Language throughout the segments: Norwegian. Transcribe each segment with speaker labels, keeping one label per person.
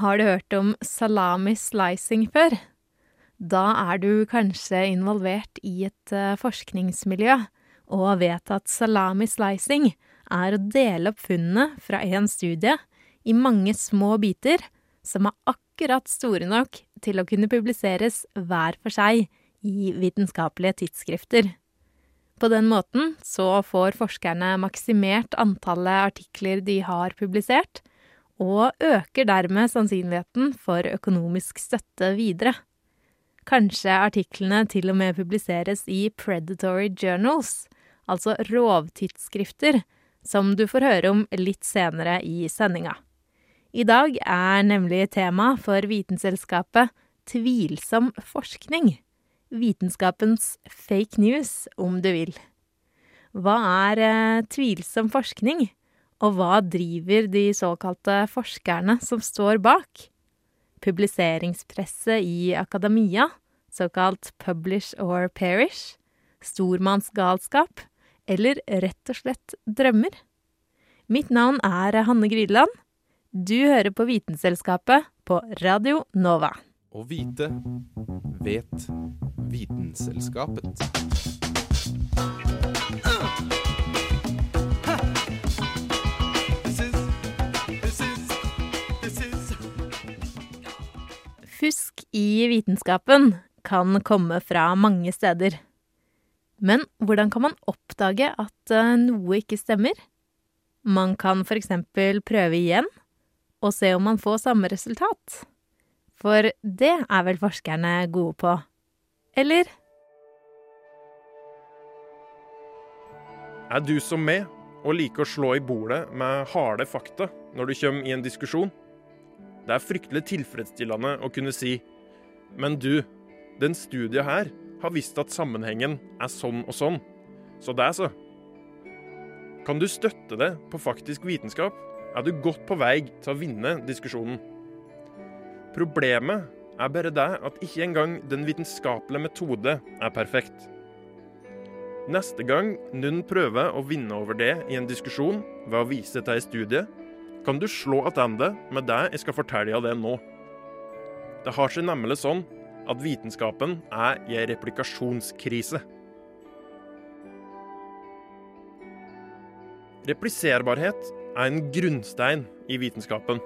Speaker 1: Har du hørt om salami slicing før? Da er du kanskje involvert i et eh, forskningsmiljø og vet at salami slicing er å dele opp funnene fra en studie i mange små biter som er akkurat store nok til å kunne publiseres hver for seg i vitenskapelige tidsskrifter. På den måten så får forskerne maksimert antallet artikler de har publisert, og øker dermed sannsynligheten for økonomisk støtte videre. Kanskje artiklene til og med publiseres i predatory journals, altså rovtidsskrifter, som du får høre om litt senere i sendinga. I dag er nemlig tema for Vitenselskapet tvilsom forskning. Vitenskapens fake news, om du vil. Hva er eh, tvilsom forskning? Og hva driver de såkalte forskerne som står bak? Publiseringspresset i akademia, såkalt publish or perish, stormannsgalskap eller rett og slett drømmer? Mitt navn er Hanne Grydeland. Du hører på Vitenselskapet på Radio Nova.
Speaker 2: Å vite vet Vitenselskapet.
Speaker 1: Fusk i vitenskapen kan komme fra mange steder. Men hvordan kan man oppdage at eh, noe ikke stemmer? Man kan eksempel prøve igjen og se om man får samme resultat. For det er vel forskerne gode på? Eller?
Speaker 3: Er du som meg og liker å slå i bordet med harde fakta når du kommer i en diskusjon? Det er fryktelig tilfredsstillende å kunne si Men du, den studien her har visst at sammenhengen er sånn og sånn. Så det er så. Kan du støtte det på faktisk vitenskap, er du godt på vei til å vinne diskusjonen. Problemet er bare det at ikke engang den vitenskapelige metode er perfekt. Neste gang noen prøver å vinne over det i en diskusjon ved å vise til ei studie, kan du slå tilbake med det jeg skal fortelle deg nå. Det har seg nemlig sånn at vitenskapen er i en replikasjonskrise. Repliserbarhet er en grunnstein i vitenskapen.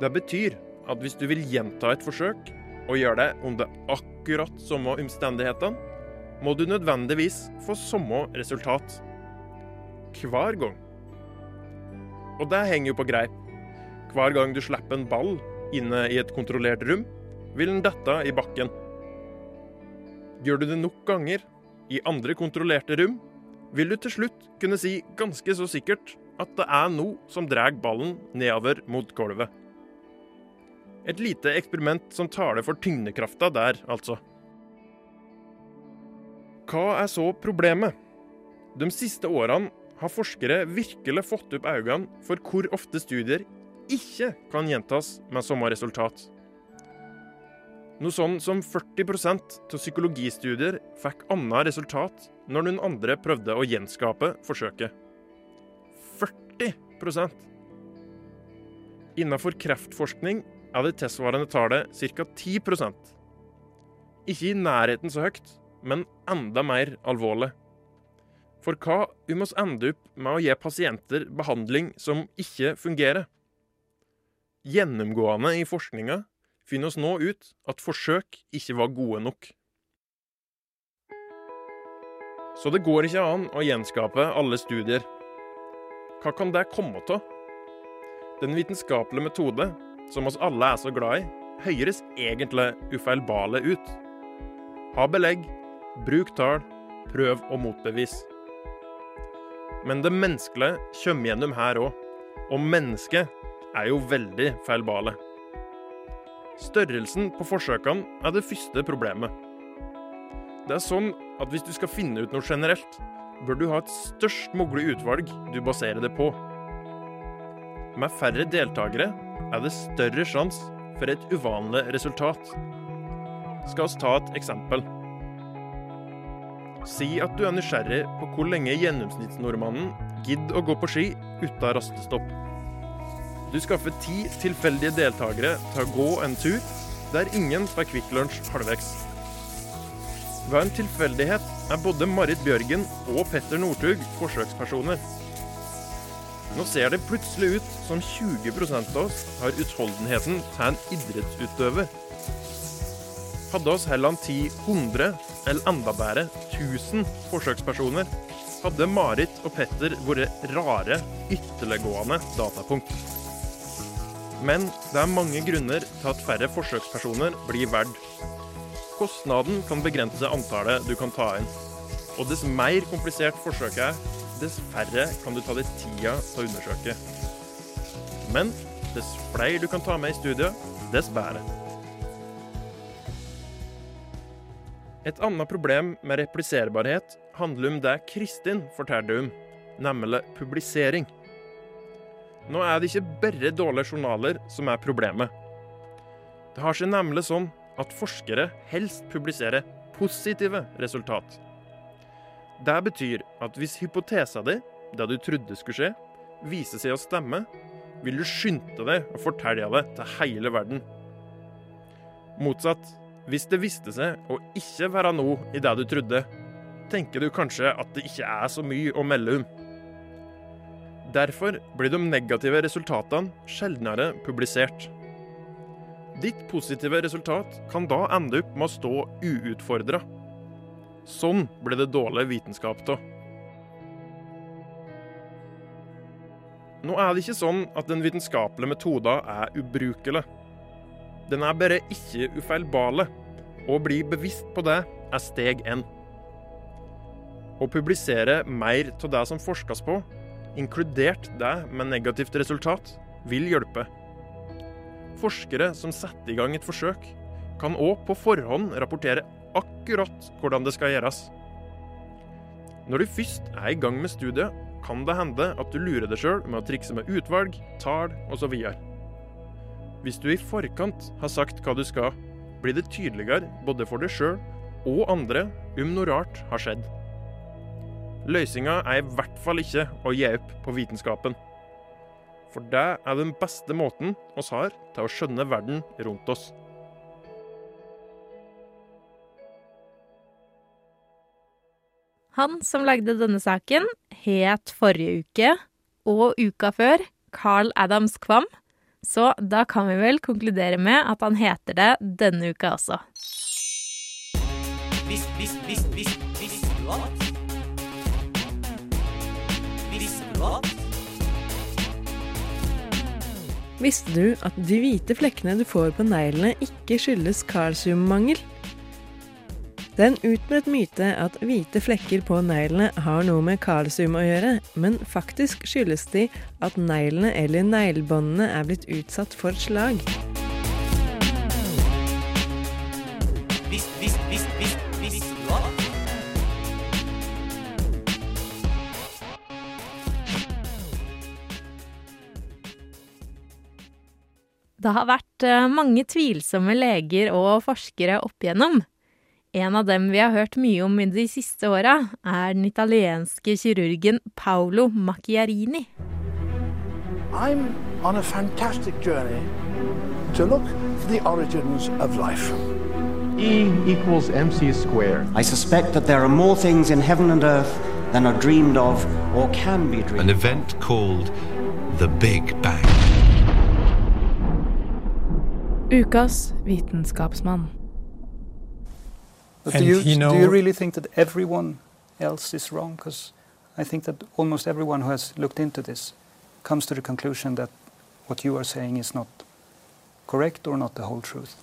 Speaker 3: Det betyr at hvis du vil gjenta et forsøk, og gjøre det under akkurat samme omstendighetene, må du nødvendigvis få samme resultat. Hver gang. Og det henger jo på greip. Hver gang du slipper en ball inne i et kontrollert rom, vil den dette i bakken. Gjør du det nok ganger i andre kontrollerte rom, vil du til slutt kunne si ganske så sikkert at det er noe som drar ballen nedover mot gulvet. Et lite eksperiment som taler for tyngdekrafta der, altså. Hva er så problemet? De siste årene har forskere virkelig fått opp øynene for hvor ofte studier ikke kan gjentas med samme resultat. Noe sånn som 40% av psykologistudier fikk annet resultat når noen andre prøvde å gjenskape forsøket. 40 Innenfor kreftforskning er det tilsvarende tallet ca. 10% Ikke i nærheten så høyt, men enda mer alvorlig. For hva om oss ender opp med å gi pasienter behandling som ikke fungerer? Gjennomgående i forskninga finner oss nå ut at forsøk ikke var gode nok. Så det går ikke an å gjenskape alle studier. Hva kan det komme av? Den vitenskapelige metode, som oss alle er så glad i, høres egentlig ufeilbarlig ut. Ha belegg, bruk tall, prøv å motbevise. Men det menneskelige kommer gjennom her òg. Og mennesket er jo veldig feilbale. Størrelsen på forsøkene er det første problemet. Det er sånn at hvis du skal finne ut noe generelt, bør du ha et størst mulig utvalg du baserer det på. Med færre deltakere er det større sjanse for et uvanlig resultat. Skal vi ta et eksempel. Si at du er nysgjerrig på hvor lenge gjennomsnittsnordmannen gidder å gå på ski uten rastestopp. Du skaffer ti tilfeldige deltakere til å gå en tur der ingen får Kvikk Lunsj halvveis. Ved en tilfeldighet er både Marit Bjørgen og Petter Northug forsøkspersoner. Nå ser det plutselig ut som 20% av oss har utholdenheten til en idrettsutøver. Hadde oss heller 10 100, eller enda bedre 1000 forsøkspersoner, hadde Marit og Petter vært rare, ytterliggående datapunkt. Men det er mange grunner til at færre forsøkspersoner blir verd. Kostnaden kan begrense antallet du kan ta inn. Og dess mer komplisert forsøket er, dess færre kan du ta deg tida til å undersøke. Men dess flere du kan ta med i studiet, dess bedre. Et annet problem med repliserbarhet handler om det Kristin fortalte om, nemlig publisering. Nå er det ikke bare dårlige journaler som er problemet. Det har seg nemlig sånn at forskere helst publiserer positive resultat. Det betyr at hvis hypotesa di, det du trodde skulle skje, viser seg å stemme, vil du skynde deg å fortelle det til hele verden. Motsatt, hvis det viste seg å ikke være noe i det du trodde, tenker du kanskje at det ikke er så mye å melde om. Derfor blir de negative resultatene sjeldnere publisert. Ditt positive resultat kan da ende opp med å stå uutfordra. Sånn ble det dårlig vitenskap av. Nå er det ikke sånn at den vitenskapelige metoden er ubrukelig. Den er bare ikke ufeilbarlig. Å bli bevisst på det er steg én. Å publisere mer av det som forskes på, inkludert det med negativt resultat, vil hjelpe. Forskere som setter i gang et forsøk, kan òg på forhånd rapportere akkurat hvordan det skal gjøres. Når du først er i gang med studiet, kan det hende at du lurer deg sjøl med å trikse med utvalg, tall osv. Hvis du i forkant har sagt hva du skal, blir det tydeligere både for deg sjøl og andre om noe rart har skjedd. Løsninga er i hvert fall ikke å gi opp på vitenskapen. For det er den beste måten oss har til å skjønne verden rundt oss.
Speaker 1: Han som lagde denne saken, het forrige uke og uka før Carl Adams Kvam, så da kan vi vel konkludere med at han heter det denne uka også.
Speaker 4: Vis, vis, vis, vis, visste du at? Visste du at?
Speaker 5: Visste du at de hvite flekkene du får på neglene ikke skyldes kalsiummangel? Det er en utbredt myte at hvite flekker på neglene har noe med kalsium å gjøre, men faktisk skyldes de at neglene eller neglebåndene er blitt utsatt for slag.
Speaker 1: Det har vært eh, mange tvilsomme leger og forskere opp igjennom. En av dem vi har hørt mye om i de siste åra, er den italienske kirurgen Paolo Macchiarini.
Speaker 6: I'm on a fantastic journey to look for the origins of life.
Speaker 7: E equals mc squared.
Speaker 8: I suspect that there are more things in heaven and earth than are dreamed of or can be dreamed
Speaker 9: An event called the Big Bang.
Speaker 5: Ukas vitenskapsmann.
Speaker 10: But
Speaker 11: And
Speaker 10: do you,
Speaker 11: he know-
Speaker 10: do you really think that everyone else is wrong? Because I think that almost everyone who has looked into this comes to the conclusion that what you are saying is not correct or not the whole truth.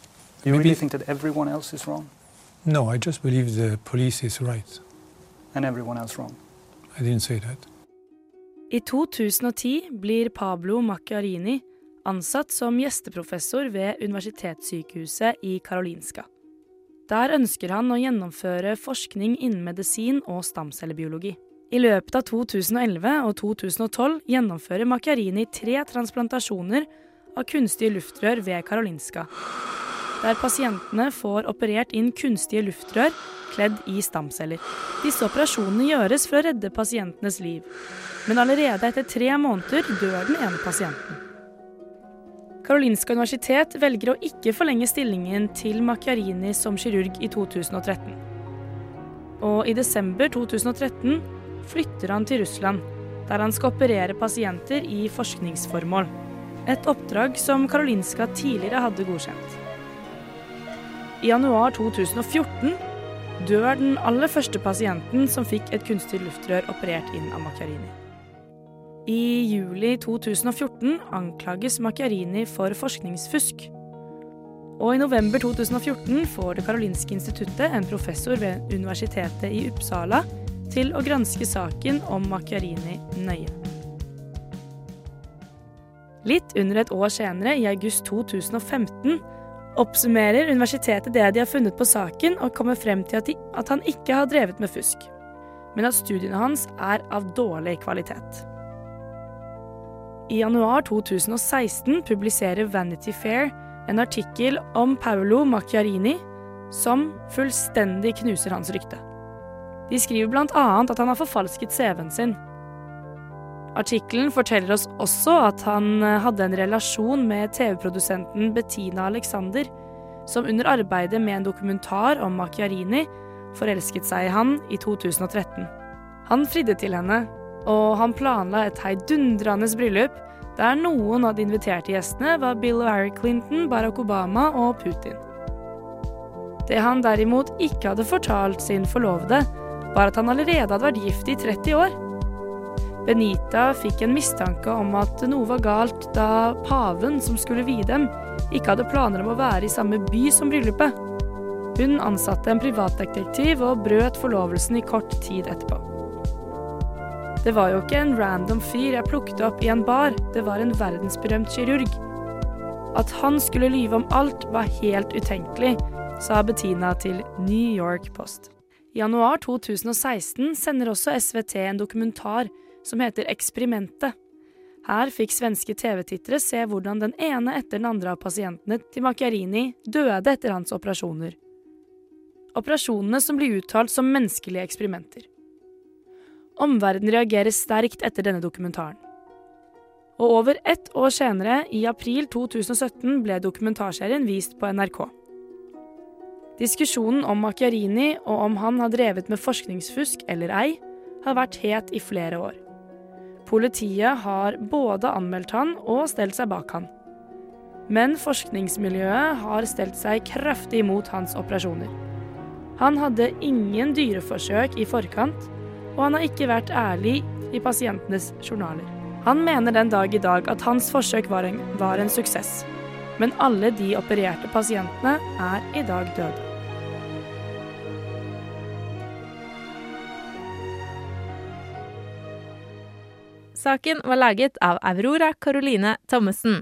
Speaker 10: Do you
Speaker 11: Maybe-
Speaker 10: really think that everyone else is wrong
Speaker 11: No, I just believe the police is right.
Speaker 10: and everyone else wrong?
Speaker 11: I didn't say that.
Speaker 12: I 2010 blir Pablo Macchiarini ansatt som gjesteprofessor ved Universitetssykehuset i Karolinska. Der ønsker han å gjennomføre forskning innen medisin og stamcellebiologi. I løpet av 2011 og 2012 gjennomfører Macchiarini tre transplantasjoner av kunstige luftrør ved Karolinska, der pasientene får operert inn kunstige luftrør kledd i stamceller. Disse operasjonene gjøres for å redde pasientenes liv, men allerede etter tre måneder dør den ene pasienten. Karolinska universitet velger å ikke forlenge stillingen til Macchiarini som kirurg i 2013. Og i desember 2013 flytter han til Russland, der han skal operere pasienter i forskningsformål. Et oppdrag som Karolinska tidligere hadde godkjent. I januar 2014 dør den aller første pasienten som fikk et kunstig luftrør operert inn av Macchiarini. I juli 2014 anklages Macchiarini for forskningsfusk. Og i november 2014 får Det karolinske instituttet en professor ved Universitetet i Uppsala til å granske saken om Macchiarini nøye. Litt under et år senere, i august 2015, oppsummerer universitetet det de har funnet på saken, og kommer frem til at, de, at han ikke har drevet med fusk, men at studiene hans er av dårlig kvalitet. I januar 2016 publiserer Vanity Fair en artikkel om Paolo Macchiarini som fullstendig knuser hans rykte. De skriver bl.a. at han har forfalsket CV-en sin. Artikkelen forteller oss også at han eh, hadde en relasjon med TV-produsenten Bettina Alexander, som under arbeidet med en dokumentar om Macchiarini forelsket seg i han i 2013. Han fridde til henne, og han planla et heidundrende bryllup der noen av de inviterte gjestene var Bill og Harry Clinton, Barack Obama og Putin. Det han derimot ikke hadde fortalt sin forlovede, var at han allerede hadde vært gift i 30 år. Benita fikk en mistanke om at noe var galt da paven som skulle vie dem, ikke hadde planer om å være i samme by som bryllupet. Hun ansatte en privatdetektiv og brøt forlovelsen i kort tid etterpå. Det var jo ikke en random fyr jeg plukket opp i en bar, det var en verdensberømt kirurg. At han skulle lyve om alt, var helt utenkelig, sa Bettina til New York Post. I januar 2016 sender også SVT en dokumentar som heter Eksperimentet. Her fikk svenske TV-tittere se hvordan den ene etter den andre av pasientene til Macchiarini døde etter hans operasjoner. Operasjonene som blir uttalt som menneskelige eksperimenter. Omverdenen reagerer sterkt etter denne dokumentaren. Og over ett år senere, i april 2017, ble dokumentarserien vist på NRK. Diskusjonen om Macchiarini og om han har drevet med forskningsfusk eller ei, har vært het i flere år. Politiet har både anmeldt han og stelt seg bak han. Men forskningsmiljøet har stelt seg kraftig imot hans operasjoner. Han hadde ingen dyreforsøk i forkant, og han har ikke vært ærlig i pasientenes journaler. Han mener den dag i dag at hans forsøk var en, var en suksess, men alle de opererte pasientene er i dag døde.
Speaker 1: Saken var laget av Aurora Caroline Thommessen.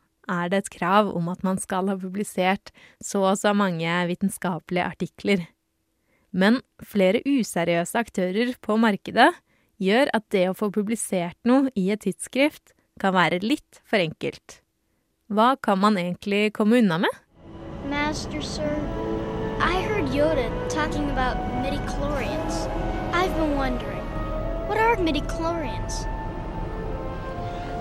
Speaker 1: er det et krav om at man skal ha publisert så og så mange vitenskapelige artikler. Men flere useriøse aktører på markedet gjør at det å få publisert noe i et tidsskrift kan være litt for enkelt. Hva kan man egentlig komme unna med?
Speaker 13: Master, sir, I heard Yoda talking about midichlorians. I've been wondering, what are midichlorians?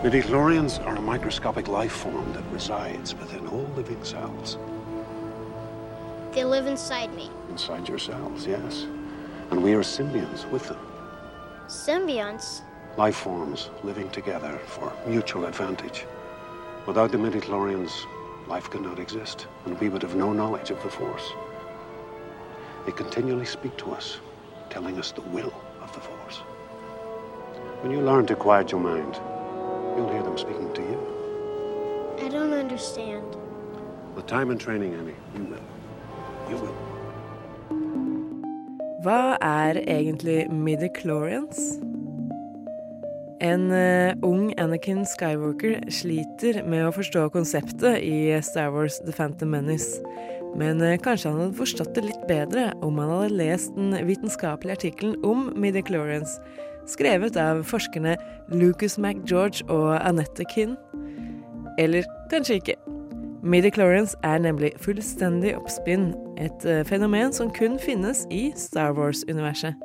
Speaker 14: Midichlorians are a microscopic life form that resides within all living cells.
Speaker 13: They live inside me.
Speaker 14: Inside your cells, yes. And we are symbionts with them.
Speaker 13: Symbionts?
Speaker 14: life forms living together for mutual advantage. Without the midichlorians, life could not exist, and we would have no knowledge of the Force. They continually speak to us, telling us the will of the Force. When you learn to quiet your mind, you'll hear them speaking to you.
Speaker 13: I don't understand.
Speaker 14: With time and training, Annie, you will. You will.
Speaker 5: Hva er egentlig midichlorians? En uh, ung Anakin Skywalker sliter med å forstå konseptet i Star Wars The Phantom Menace. Men uh, kanskje han hadde forstått det litt bedre om han hadde lest den vitenskapelige artikkelen om midichlorians, skrevet av forskerne Lucas McGeorge og Anette Kinn. Eller kanskje ikke. Midichlorians er nemlig fullstendig oppspinn, et uh, fenomen som kun finnes i Star Wars-universet.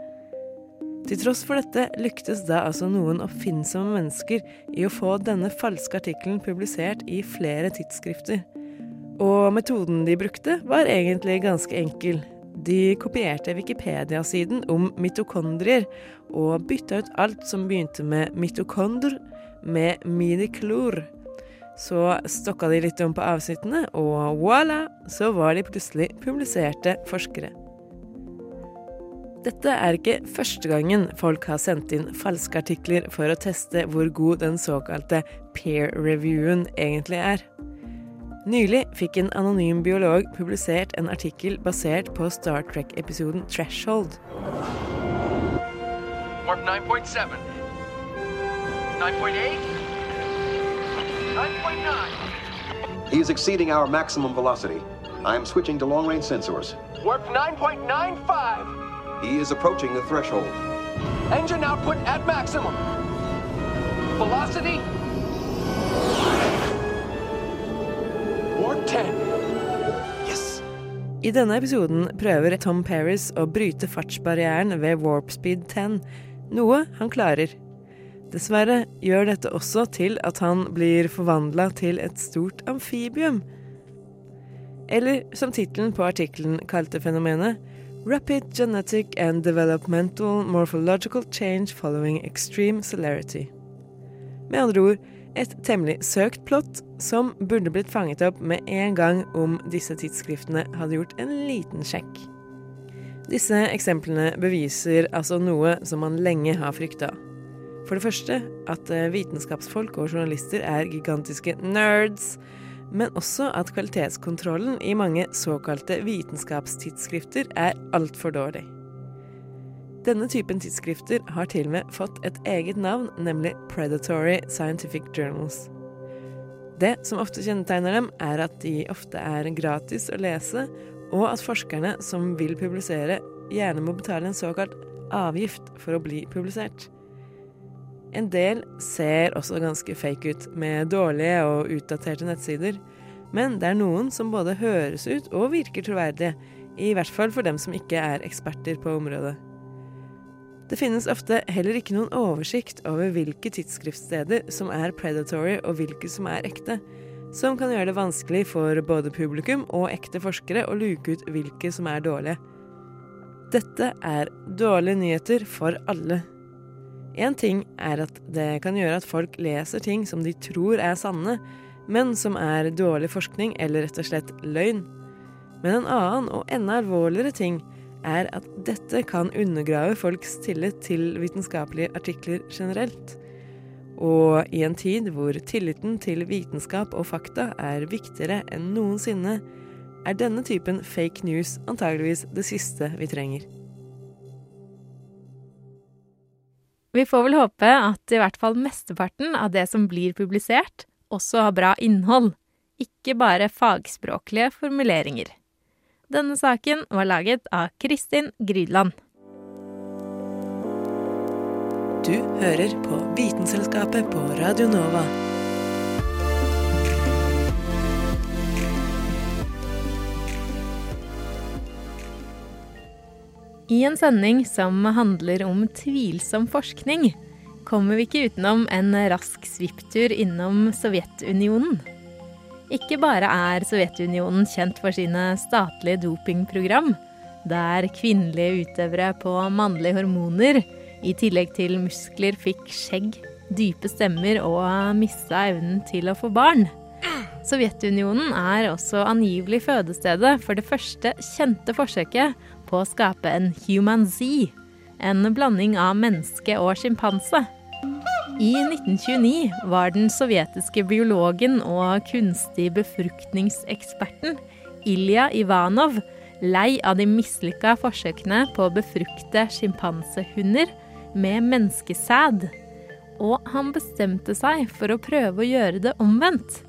Speaker 5: Til tross for dette lyktes da altså noen oppfinnsomme mennesker i å få denne falske artikkelen publisert i flere tidsskrifter. Og metoden de brukte, var egentlig ganske enkel. De kopierte Wikipedia-siden om mitokondrier og bytta ut alt som begynte med mitokondr, med miniklor. Så stokka de litt om på avsnittene, og voilà, så var de plutselig publiserte forskere. Dette er ikke første gangen folk har sendt inn falske artikler for å teste hvor god den såkalte peer-reviewen egentlig er. Nylig fikk en anonym biolog publisert en artikkel basert på Star Trek-episoden Threshold.
Speaker 15: Warp 9.7. 9.8. 9.9.
Speaker 16: He is exceeding our maximum velocity. I am switching to long-range sensors.
Speaker 15: Warp 9.95.
Speaker 16: He is approaching the threshold.
Speaker 15: Engine output at maximum. Velocity. Yes.
Speaker 5: I denne episoden prøver Tom Paris å bryte fartsbarrieren ved warp speed 10, noe han klarer. Dessverre gjør dette også til at han blir forvandla til et stort amfibium. Eller som tittelen på artikkelen kalte fenomenet, Rapid genetic and developmental morphological change following extreme celerity. Med andre ord et temmelig søkt plott som burde blitt fanget opp med en gang om disse tidsskriftene hadde gjort en liten sjekk. Disse eksemplene beviser altså noe som man lenge har frykta. For det første at eh, vitenskapsfolk og journalister er gigantiske nerds men også at kvalitetskontrollen i mange såkalte vitenskapstidsskrifter er altfor dårlig. Denne typen tidsskrifter har til og med fått et eget navn, nemlig Predatory Scientific Journals. Det som ofte kjennetegner dem, er at de ofte er gratis å lese, og at forskerne som vil publisere, gjerne må betale en såkalt avgift for å bli publisert. En del ser også ganske fake ut, med dårlige og utdaterte nettsider. Men det er noen som både høres ut og virker troverdige, i hvert fall for dem som ikke er eksperter på området. Det finnes ofte heller ikke noen oversikt over hvilke tidsskriftsteder som er predatory og hvilke som er ekte, som kan gjøre det vanskelig for både publikum og ekte forskere å luke ut hvilke som er dårlige. Dette er dårlige nyheter for alle. Én ting er at det kan gjøre at folk leser ting som de tror er sanne, men som er dårlig forskning eller rett og slett løgn. Men en annen og enda alvorligere ting er at dette kan undergrave folks tillit til vitenskapelige artikler generelt. Og i en tid hvor tilliten til vitenskap og fakta er viktigere enn noensinne, er denne typen fake news antageligvis det siste vi trenger.
Speaker 1: Vi får vel håpe at i hvert fall mesteparten av det som blir publisert, også har bra innhold, ikke bare fagspråklige formuleringer. Denne saken var laget av Kristin Grydland.
Speaker 5: Du hører på Vitenselskapet på Radio Nova.
Speaker 1: I en sending som handler om tvilsom forskning, kommer vi ikke utenom en rask svipptur innom Sovjetunionen. Ikke bare er Sovjetunionen kjent for sine statlige dopingprogram, der kvinnelige utøvere på mannlige hormoner I tillegg til muskler fikk skjegg, dype stemmer og mista evnen til å få barn. Sovjetunionen er også angivelig fødestedet for det første kjente forsøket på å skape en human Z, en blanding av menneske og sjimpanse. I 1929 var den sovjetiske biologen og kunstig befruktningseksperten Ilja Ivanov lei av de mislykka forsøkene på å befrukte sjimpansehunder med menneskesæd. Og han bestemte seg for å prøve å gjøre det omvendt.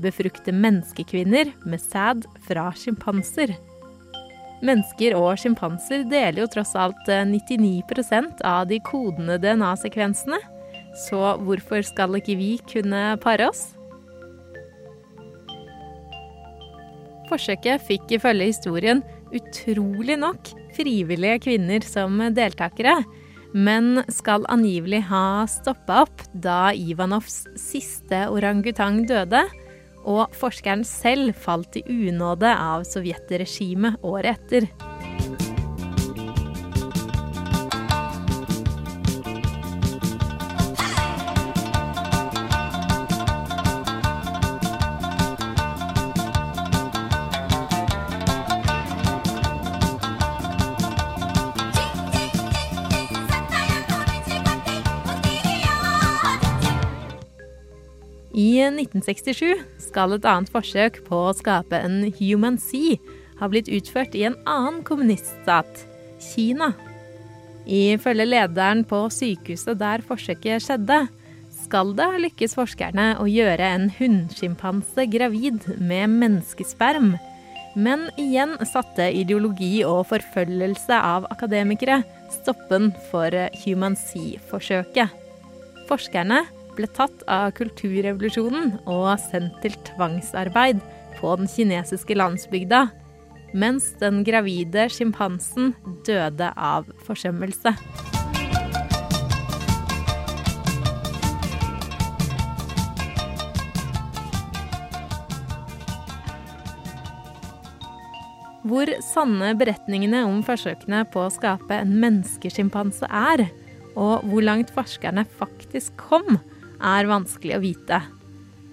Speaker 1: Befrukte menneskekvinner med sæd fra sjimpanser. Mennesker og sjimpanser deler jo tross alt 99% av de kodende DNA-sekvensene. Så hvorfor skal ikke vi kunne pare oss? Forsøket fikk ifølge historien utrolig nok frivillige kvinner som deltakere, men skal angivelig ha stoppa opp da Ivanovs siste orangutang døde, og forskeren selv falt i unåde av sovjetregimet året etter. 1967 skal et annet forsøk på å skape en human sea ha blitt utført i en annen kommuniststat, Kina. Ifølge lederen på sykehuset der forsøket skjedde, skal det lykkes forskerne å gjøre en hunnsjimpanse gravid med menneskesperm. Men igjen satte ideologi og forfølgelse av akademikere stoppen for human sea-forsøket. Forskerne ble tatt av kulturrevolusjonen og sendt til tvangsarbeid på den kinesiske landsbygda, mens den gravide sjimpansen døde av forsømmelse. Hvor sanne beretningene om forsøkene på å skape en menneskesjimpanse er, og hvor langt forskerne faktisk kom, er vanskelig å vite.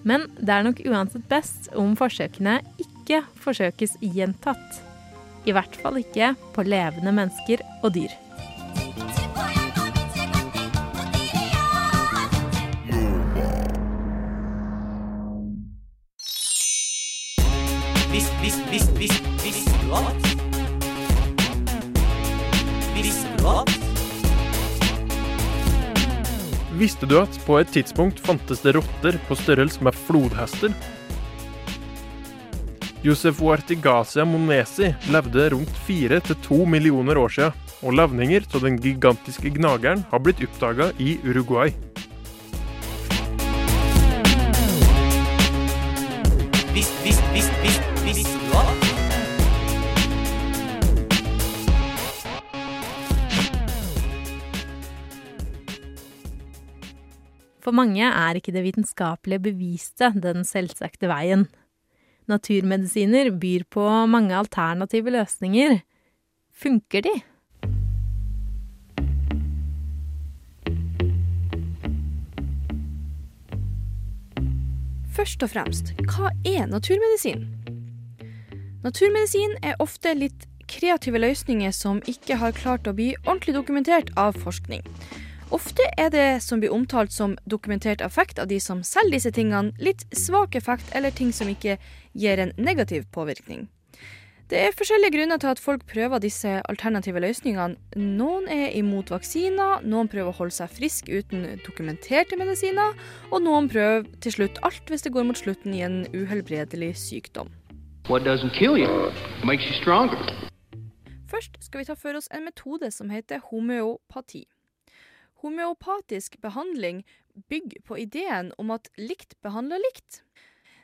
Speaker 1: Men det er nok uansett best om forsøkene ikke forsøkes gjentatt. I hvert fall ikke på levende mennesker og dyr.
Speaker 4: Visste du at
Speaker 3: på et tidspunkt fantes det rotter på størrelse med flodhester? Josef Wartigasia monesi levde rundt fire til to millioner år siden, og levninger av den gigantiske gnageren har blitt oppdaga i Uruguay.
Speaker 1: For mange er ikke det vitenskapelige beviste den selvsagte veien. Naturmedisiner byr på mange alternative løsninger. Funker de?
Speaker 11: Først og fremst, hva er naturmedisin? Naturmedisin er ofte litt kreative løsninger som ikke har klart å bli ordentlig dokumentert av forskning. Ofte er det som blir omtalt som dokumentert effekt av de som selger disse tingene, litt svak effekt eller ting som ikke gir en negativ påvirkning. Det er forskjellige grunner til at folk prøver disse alternative løsningene. Noen er imot vaksiner, noen prøver å holde seg frisk uten dokumenterte medisiner, og noen prøver til slutt alt hvis det går mot slutten i en uhelbredelig sykdom.
Speaker 15: What doesn't kill you makes you stronger.
Speaker 11: Først skal vi ta for oss en metode som heter homeopati. Homeopatisk behandling bygger på ideen om at likt behandler likt.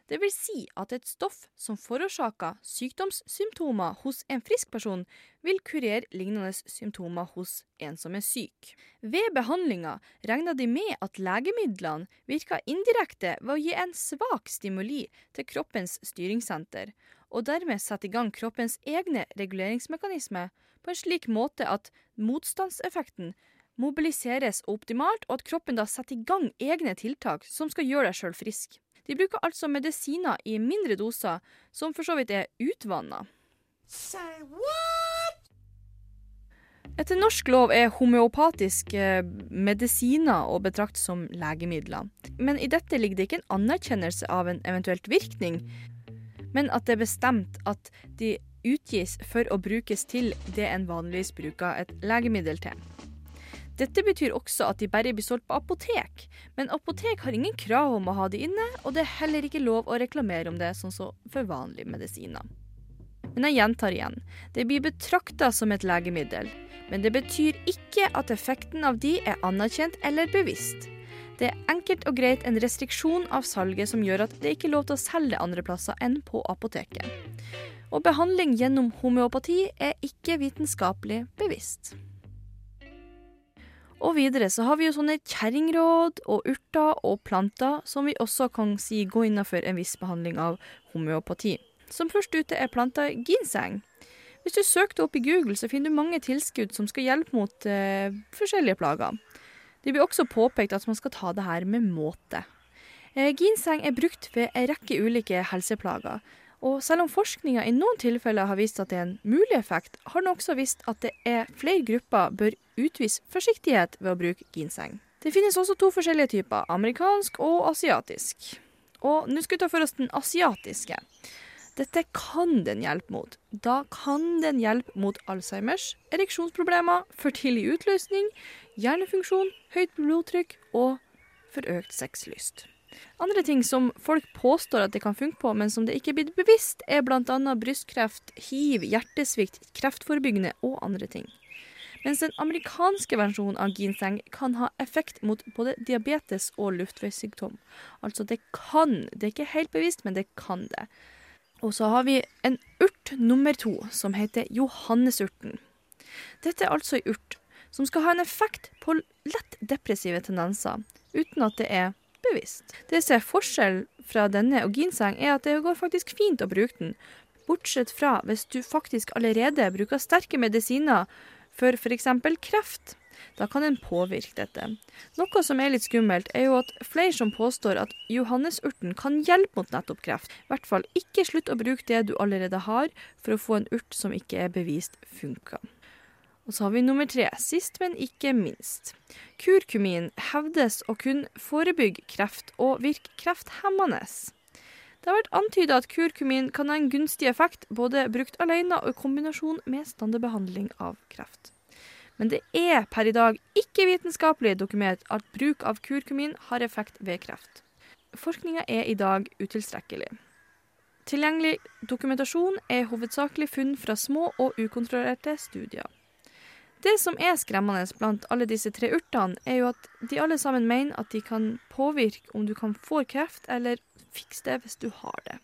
Speaker 11: Det vil si at et stoff som forårsaker sykdomssymptomer hos en frisk person, vil kurere lignende symptomer hos en som er syk. Ved behandlinga regner de med at legemidlene virker indirekte ved å gi en svak stimuli til kroppens styringssenter, og dermed setter i gang kroppens egne reguleringsmekanismer på en slik måte at motstandseffekten mobiliseres optimalt, og at kroppen da setter i gang egne tiltak som skal gjøre deg sjøl frisk. De bruker altså medisiner i mindre doser, som for så vidt er utvanna. Etter norsk lov er homeopatiske medisiner å betrakte som legemidler. Men i dette ligger det ikke en anerkjennelse av en eventuelt virkning, men at det er bestemt at de utgis for å brukes til det en vanligvis bruker et legemiddel til. Dette betyr også at de bare blir solgt på apotek, men apotek har ingen krav om å ha de inne, og det er heller ikke lov å reklamere om det, sånn som for vanlige medisiner. Men jeg gjentar igjen, det blir betrakta som et legemiddel, men det betyr ikke at effekten av de er anerkjent eller bevisst. Det er enkelt og greit en restriksjon av salget som gjør at det ikke er lov til å selge andre plasser enn på apoteket. Og behandling gjennom homeopati er ikke vitenskapelig bevisst. Og videre så har vi jo sånne kjerringråd og urter og planter som vi også kan si går innenfor en viss behandling av homeopati. Som først ute er planta ginseng. Hvis du søker opp i Google, så finner du mange tilskudd som skal hjelpe mot eh, forskjellige plager. Det blir også påpekt at man skal ta det her med måte. Eh, ginseng er brukt ved en rekke ulike helseplager. Og selv om forskninga i noen tilfeller har vist at det er en mulig effekt, har den også vist at det er flere grupper bør utvise forsiktighet ved å bruke ginseng. Det finnes også to forskjellige typer, amerikansk og asiatisk. Og nå skal vi ta for oss den asiatiske. Dette kan den hjelpe mot. Da kan den hjelpe mot Alzheimers, ereksjonsproblemer, for tidlig utløsning, hjernefunksjon, høyt blodtrykk og for økt sexlyst. Andre ting som folk påstår at det kan funke på, men som det ikke er blitt bevisst, er bl.a. brystkreft, hiv, hjertesvikt, kreftforebyggende og andre ting. Mens den amerikanske versjonen av ginseng kan ha effekt mot både diabetes og luftveissykdom. Altså det kan, det er ikke helt bevisst, men det kan det. Og så har vi en urt nummer to, som heter johannesurten. Dette er altså ei urt som skal ha en effekt på lett depressive tendenser, uten at det er bevisst. Det som er forskjell fra denne og ginseng, er at det går faktisk fint å bruke den, bortsett fra hvis du faktisk allerede bruker sterke medisiner for f.eks. kreft. Da kan en påvirke dette. Noe som er litt skummelt, er jo at flere som påstår at johannesurten kan hjelpe mot nettopp kreft. I hvert fall ikke slutt å bruke det du allerede har, for å få en urt som ikke er bevist funker. Og så har vi nummer tre, sist, men ikke minst. Kurkumin hevdes å kunne forebygge kreft og virke krefthemmende. Det har vært antyda at kurkumin kan ha en gunstig effekt, både brukt alene og i kombinasjon med standardbehandling av kreft. Men det er per i dag ikke vitenskapelig dokumentert at bruk av kurkumin har effekt ved kreft. Forskninga er i dag utilstrekkelig. Tilgjengelig dokumentasjon er hovedsakelig funn fra små og ukontrollerte studier. Det som er skremmende blant alle disse tre urtene, er jo at de alle sammen mener at de kan påvirke om du kan få kreft, eller fikse det hvis du har det.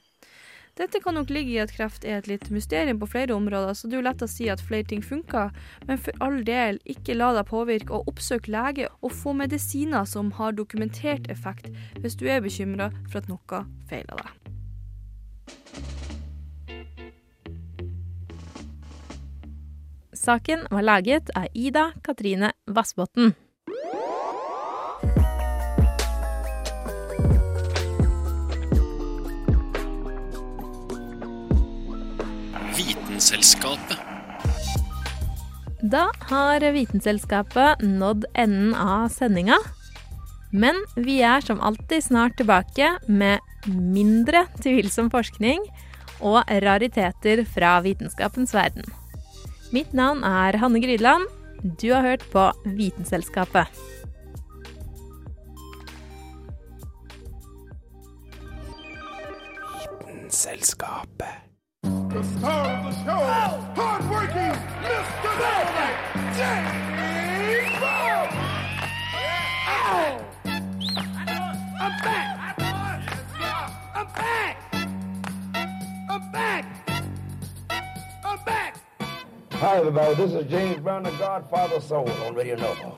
Speaker 11: Dette kan nok ligge i at kreft er et litt mysterium på flere områder, så det er jo lett å si at flere ting funker, men for all del, ikke la deg påvirke og oppsøk lege og få medisiner som har dokumentert effekt hvis du er bekymra for at noe feiler deg.
Speaker 1: Saken var laget av Ida Katrine Vassbotn.
Speaker 17: Vitenselskapet.
Speaker 1: Da har Vitenselskapet nådd enden av sendinga. Men vi er som alltid snart tilbake med mindre tvilsom forskning og rariteter fra vitenskapens verden. Mitt navn er Hanne Grydland. Du har hørt på Vitenselskapet.
Speaker 18: Vitenselskapet.
Speaker 6: The star of the show, hard-working Mr. James
Speaker 19: Hi, everybody. This is James Brown, the Godfather Soul on Radio Nova.